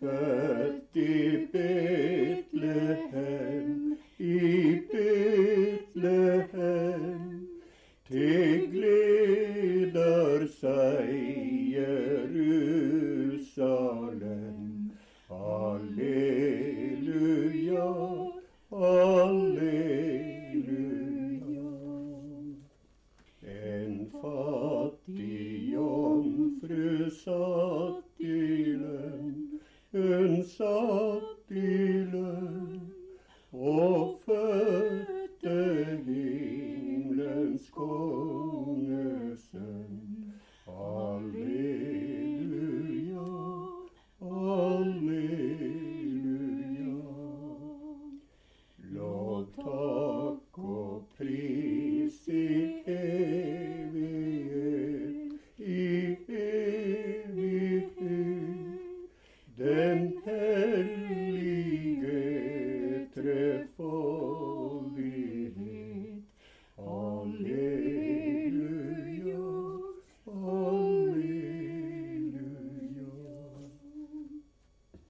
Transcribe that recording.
født i Betlehem, i Betlehem. Til gleder seg Jerusalem. so den hellige trefar.